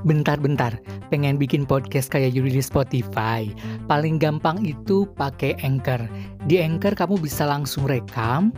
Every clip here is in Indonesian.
Bentar-bentar, pengen bikin podcast kayak Yuri di Spotify. Paling gampang itu pakai Anchor. Di Anchor kamu bisa langsung rekam,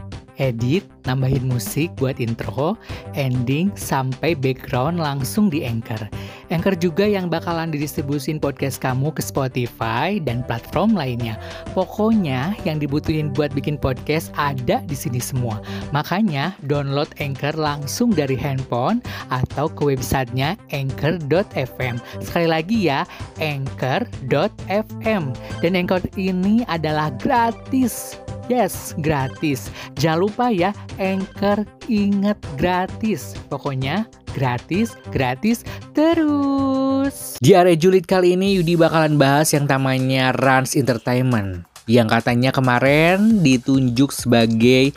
edit, nambahin musik buat intro, ending, sampai background langsung di Anchor. Anchor juga yang bakalan didistribusin podcast kamu ke Spotify dan platform lainnya. Pokoknya yang dibutuhin buat bikin podcast ada di sini semua. Makanya download Anchor langsung dari handphone atau ke websitenya anchor.fm. Sekali lagi ya, anchor.fm. Dan Anchor ini adalah gratis. Yes, gratis. Jangan lupa ya, Anchor inget gratis. Pokoknya gratis, gratis terus. Di area julid kali ini Yudi bakalan bahas yang namanya Rans Entertainment. Yang katanya kemarin ditunjuk sebagai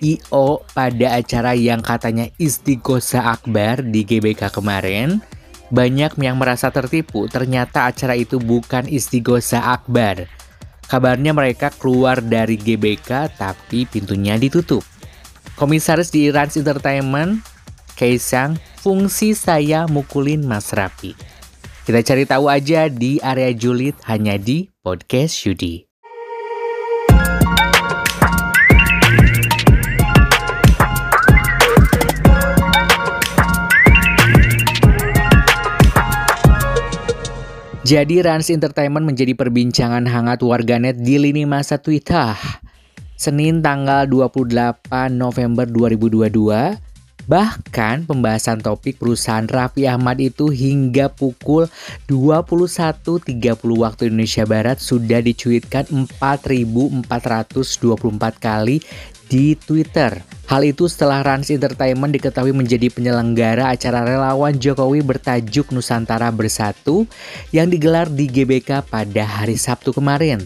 IO pada acara yang katanya Istiqosa Akbar di GBK kemarin. Banyak yang merasa tertipu, ternyata acara itu bukan Istiqosa Akbar Kabarnya mereka keluar dari GBK tapi pintunya ditutup. Komisaris di Rans Entertainment, Kaisang, fungsi saya mukulin Mas Rapi. Kita cari tahu aja di area julid hanya di Podcast Yudi. Jadi Rans Entertainment menjadi perbincangan hangat warganet di lini masa Twitter. Senin tanggal 28 November 2022, bahkan pembahasan topik perusahaan Raffi Ahmad itu hingga pukul 21.30 waktu Indonesia Barat sudah dicuitkan 4.424 kali di Twitter. Hal itu setelah Rans Entertainment diketahui menjadi penyelenggara acara relawan Jokowi bertajuk Nusantara Bersatu yang digelar di GBK pada hari Sabtu kemarin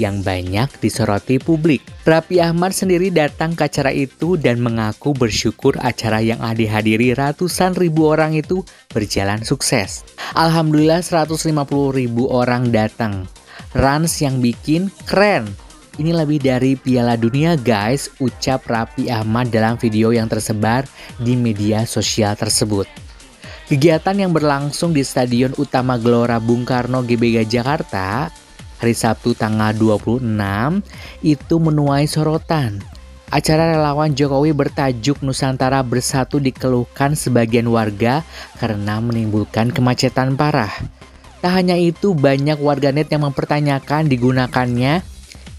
yang banyak disoroti publik. Rapi Ahmad sendiri datang ke acara itu dan mengaku bersyukur acara yang dihadiri ratusan ribu orang itu berjalan sukses. Alhamdulillah 150 ribu orang datang. Rans yang bikin keren ini lebih dari Piala Dunia guys, ucap Rapi Ahmad dalam video yang tersebar di media sosial tersebut. Kegiatan yang berlangsung di Stadion Utama Gelora Bung Karno GBK Jakarta hari Sabtu tanggal 26 itu menuai sorotan. Acara relawan Jokowi bertajuk Nusantara Bersatu dikeluhkan sebagian warga karena menimbulkan kemacetan parah. Tak hanya itu, banyak warganet yang mempertanyakan digunakannya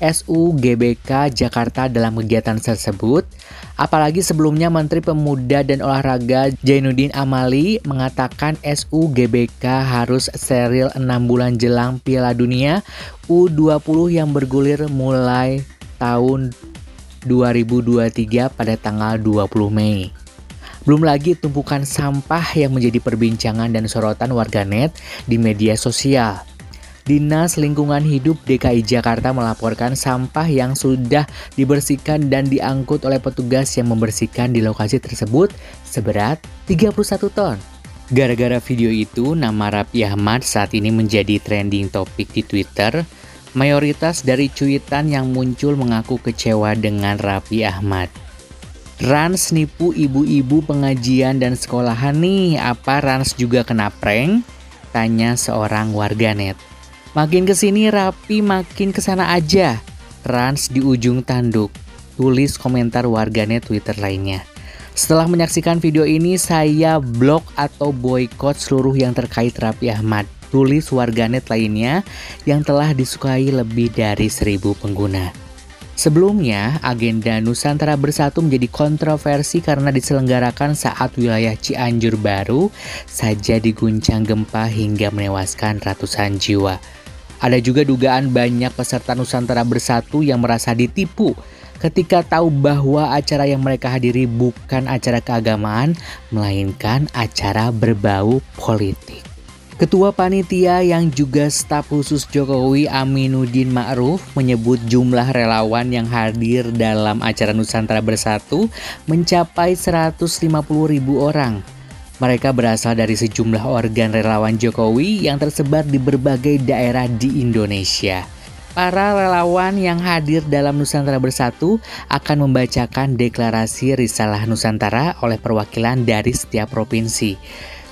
SU GBK Jakarta dalam kegiatan tersebut. Apalagi sebelumnya Menteri Pemuda dan Olahraga Jainuddin Amali mengatakan SU GBK harus steril 6 bulan jelang Piala Dunia U20 yang bergulir mulai tahun 2023 pada tanggal 20 Mei. Belum lagi tumpukan sampah yang menjadi perbincangan dan sorotan warganet di media sosial. Dinas Lingkungan Hidup DKI Jakarta melaporkan sampah yang sudah dibersihkan dan diangkut oleh petugas yang membersihkan di lokasi tersebut seberat 31 ton. Gara-gara video itu, nama Rapi Ahmad saat ini menjadi trending topik di Twitter. Mayoritas dari cuitan yang muncul mengaku kecewa dengan Rapi Ahmad. Rans nipu ibu-ibu pengajian dan sekolahan nih, apa Rans juga kena prank? Tanya seorang warganet. Makin ke sini rapi makin ke sana aja. Rans di ujung tanduk. Tulis komentar warganet Twitter lainnya. Setelah menyaksikan video ini, saya blok atau boykot seluruh yang terkait Rapi Ahmad. Tulis warganet lainnya yang telah disukai lebih dari seribu pengguna. Sebelumnya, agenda Nusantara Bersatu menjadi kontroversi karena diselenggarakan saat wilayah Cianjur baru saja diguncang gempa hingga menewaskan ratusan jiwa. Ada juga dugaan banyak peserta Nusantara Bersatu yang merasa ditipu ketika tahu bahwa acara yang mereka hadiri bukan acara keagamaan, melainkan acara berbau politik. Ketua panitia yang juga staf khusus Jokowi Aminuddin Ma'ruf menyebut jumlah relawan yang hadir dalam acara Nusantara Bersatu mencapai 150 ribu orang mereka berasal dari sejumlah organ relawan Jokowi yang tersebar di berbagai daerah di Indonesia. Para relawan yang hadir dalam Nusantara Bersatu akan membacakan deklarasi Risalah Nusantara oleh perwakilan dari setiap provinsi.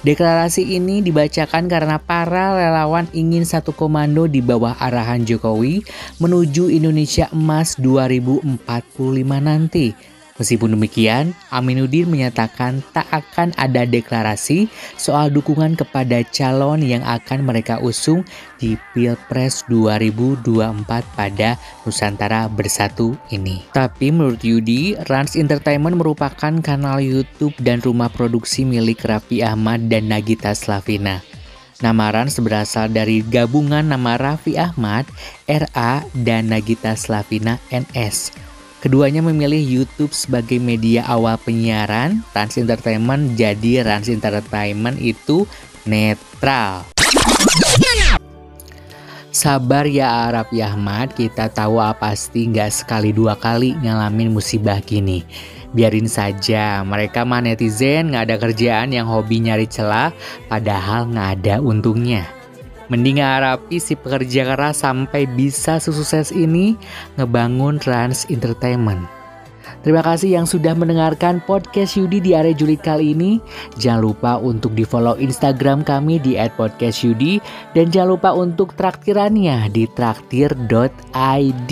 Deklarasi ini dibacakan karena para relawan ingin satu komando di bawah arahan Jokowi menuju Indonesia Emas 2045 nanti. Meskipun demikian, Aminuddin menyatakan tak akan ada deklarasi soal dukungan kepada calon yang akan mereka usung di Pilpres 2024 pada Nusantara Bersatu ini. Tapi menurut Yudi, Rans Entertainment merupakan kanal YouTube dan rumah produksi milik Raffi Ahmad dan Nagita Slavina. Nama Rans berasal dari gabungan nama Raffi Ahmad, RA, dan Nagita Slavina, NS. Keduanya memilih YouTube sebagai media awal penyiaran, Rans Entertainment jadi Rans Entertainment itu netral. Sabar ya Arab Ahmad, kita tahu apa pasti nggak sekali dua kali ngalamin musibah gini. Biarin saja, mereka mah netizen nggak ada kerjaan yang hobi nyari celah, padahal nggak ada untungnya. Mending harapi si pekerja keras sampai bisa sukses ini ngebangun Trans Entertainment. Terima kasih yang sudah mendengarkan podcast Yudi di area Juli kali ini. Jangan lupa untuk di follow Instagram kami di @podcastyudi dan jangan lupa untuk traktirannya di traktir.id.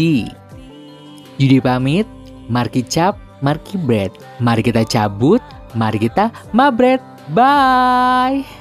Yudi pamit, Marki Cap, Marki Bread. Mari kita cabut, mari kita mabret. Bye.